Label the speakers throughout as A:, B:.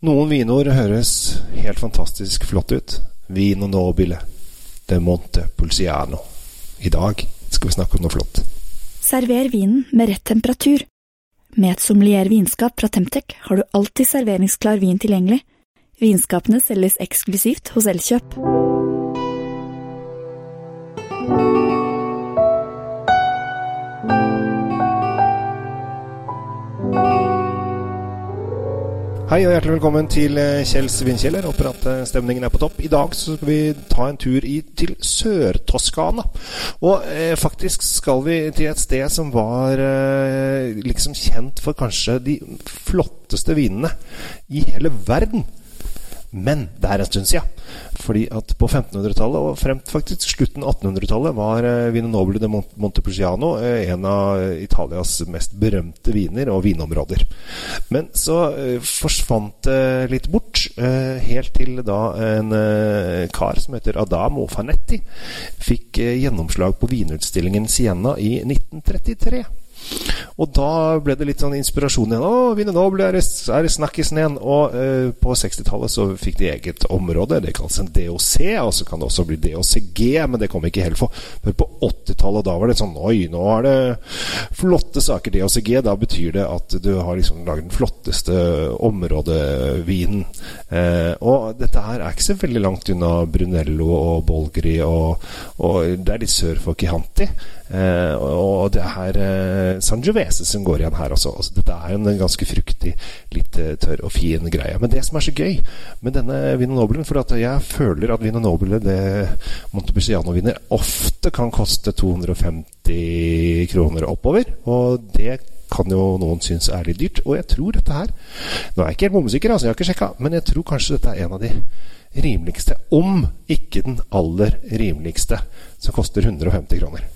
A: Noen vinord høres helt fantastisk flott ut. Vino nobile de Monte Pulciano. I dag skal vi snakke om noe flott.
B: Server vinen med rett temperatur. Med et sommelier vinskap fra Temtec har du alltid serveringsklar vin tilgjengelig. Vinskapene selges eksklusivt hos Elkjøp.
A: Hei og hjertelig velkommen til eh, Kjells vindkjeller. Håper at eh, stemningen er på topp. I dag så skal vi ta en tur i, til Sør-Toskana. Og eh, faktisk skal vi til et sted som var eh, liksom kjent for kanskje de flotteste vinene i hele verden. Men det er en stund siden. Fordi at på 1500-tallet og frem faktisk slutten av 1800-tallet var eh, Vino Nobile de Montepulciano eh, en av Italias mest berømte viner og vinområder. Men så eh, forsvant det litt bort, eh, helt til da en eh, kar som heter Adamo Fanetti fikk eh, gjennomslag på vinutstillingen Siena i 1933. Og da ble det litt sånn inspirasjon igjen. 'Å, Vinne Noble er, er snakkisen igjen.' Og eh, på 60-tallet så fikk de eget område. Det kalles en DOC, og så kan det også bli DOCG, men det kom ikke helt for. Men på 80-tallet, da var det sånn Oi, nå er det flotte saker, DOCG. Da betyr det at du har liksom lagd den flotteste områdevinen. Eh, og dette her er ikke så veldig langt unna Brunello og Bolgri, og, og det er litt sør for Chianti. Eh, og det her eh, Sangiovese som går igjen her også. Altså, dette er en ganske fruktig, litt eh, tørr og fin greie. Men det som er så gøy med denne Vino Nobelen For jeg føler at Vino Nobel, det Montepulciano-viner, ofte kan koste 250 kroner oppover. Og det kan jo noen synes er litt dyrt. Og jeg tror dette her Nå er jeg ikke helt bombesikker, altså, jeg har ikke sjekka, men jeg tror kanskje dette er en av de rimeligste, om ikke den aller rimeligste, som koster 150 kroner.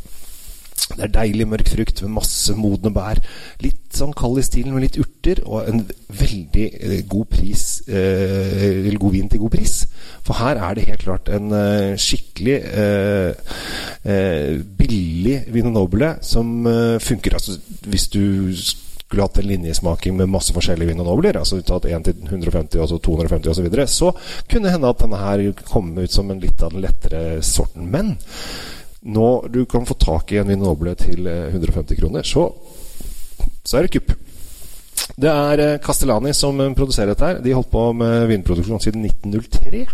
A: Det er deilig mørk frukt med masse modne bær. Litt sånn kald i stilen med litt urter, og en veldig eh, god pris eh, god vin til god pris. For her er det helt klart en eh, skikkelig eh, eh, billig Vino Nobile som eh, funker. Altså hvis du skulle hatt en linjesmaking med masse forskjellige Vino Nobler, altså tatt 1 til 150 og så 250 osv., så, videre, så kunne det hende at denne her kom ut som en litt av den lettere sorten. Men når du kan få tak i en Vinoble til eh, 150 kroner, så, så er det kupp. Det er eh, Castellani som eh, produserer dette. her De holdt på med vinproduksjon siden 1903.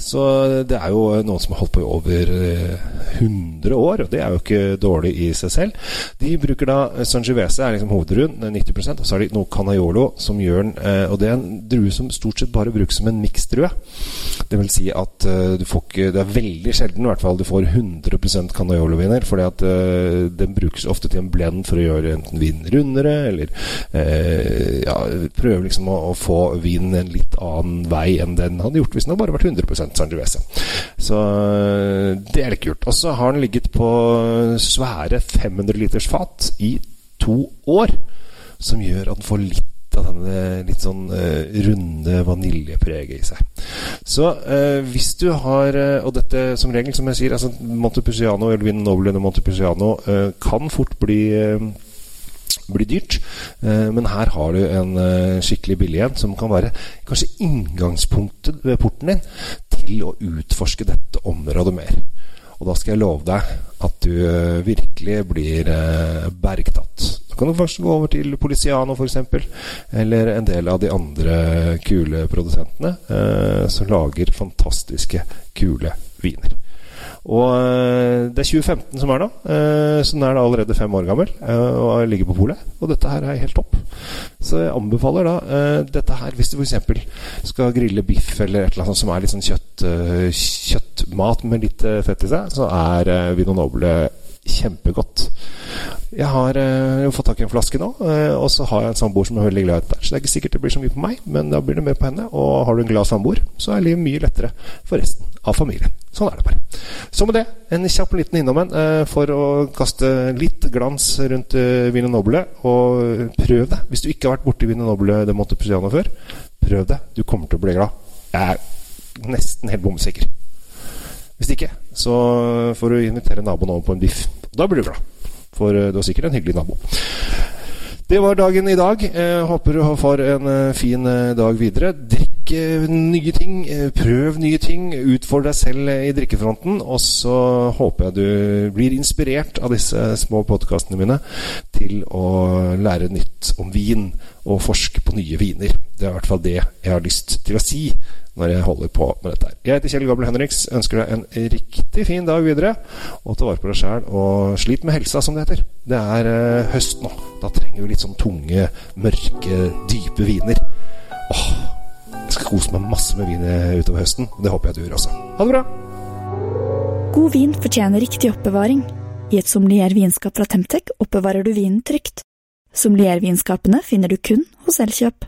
A: Så det er jo eh, noen som har holdt på i over eh, 100 år, og det er jo ikke dårlig i seg selv. De bruker da eh, Sangiovese er liksom hovedruen, eh, 90 og så har de noe Canaiolo som gjør den eh, Og det er en drue som stort sett bare brukes som en miksdrue. Det vil si at eh, du får ikke Det er veldig sjelden i hvert fall du får 100 Canaiolo-viner, fordi at eh, den brukes ofte til en blend for å gjøre enten vinen rundere, eller eh, ja, prøve liksom å, å få vinen en litt annen vei enn den hadde gjort hvis den hadde bare vært 100 Sangiovese. Så eh, det er litt kult. Og så har den ligget på svære 500 liters fat i to år, som gjør at den får litt av denne litt sånn uh, runde vaniljepreget i seg. Så uh, hvis du har uh, Og dette som regel, som jeg sier, altså Montepulciano eller Vino Noble eller Montepulciano kan fort bli blir dyrt. Eh, men her har du en eh, skikkelig billig en som kan være kanskje inngangspunktet ved porten din til å utforske dette området mer. Og da skal jeg love deg at du eh, virkelig blir bergtatt. Da kan du faktisk gå over til Policiano f.eks., eller en del av de andre kule produsentene som lager fantastiske, kule viner. Og eh, det er 2015 som er nå, eh, så den er da allerede fem år gammel eh, og ligger på polet. Og dette her er helt topp. Så jeg anbefaler da dette her hvis du f.eks. skal grille biff eller et eller annet som er litt sånn kjøtt, kjøttmat med litt fett i seg, så er Vino Noble kjempegodt. Jeg har eh, fått tak i en flaske nå, og så har jeg en samboer som er veldig glad i dette. Så det er ikke sikkert det blir så mye på meg, men da blir det mer på henne. Og har du en glad samboer, så er livet mye lettere for resten av familien. Sånn er det bare. Så med det, en kjapp liten innom en eh, for å kaste litt glans rundt eh, Vino Noble. Og prøv det. Hvis du ikke har vært borti Vino Noble de Montepulciano før, prøv det. Du kommer til å bli glad. Jeg er nesten helt bomsikker. Hvis ikke, så får du invitere naboen over på en biff. Da blir du glad. For eh, du har sikkert en hyggelig nabo. Det var dagen i dag. Jeg håper du får en fin dag videre. Drikk eh, nye ting, prøv nye ting, utfordr deg selv i drikkefronten. Og så håper jeg du blir inspirert av disse små podkastene mine til å lære nytt om vin og forske på nye viner. Det er i hvert fall det jeg har lyst til å si når jeg holder på med dette her. Jeg heter Kjell Gabel Henriks. Ønsker deg en riktig fin dag videre. Og ta vare på deg sjæl, og slit med helsa, som det heter. Det er uh, høst nå. Da trenger vi litt sånn tunge, mørke, dype viner. Åh, kose meg masse med vin utover høsten. Det håper jeg du gjør også. Ha det bra!
B: God vin fortjener riktig oppbevaring. I et sommelier vinskap fra Temtec oppbevarer du vinen trygt. Sommeliervinskapene finner du kun hos Elkjøp.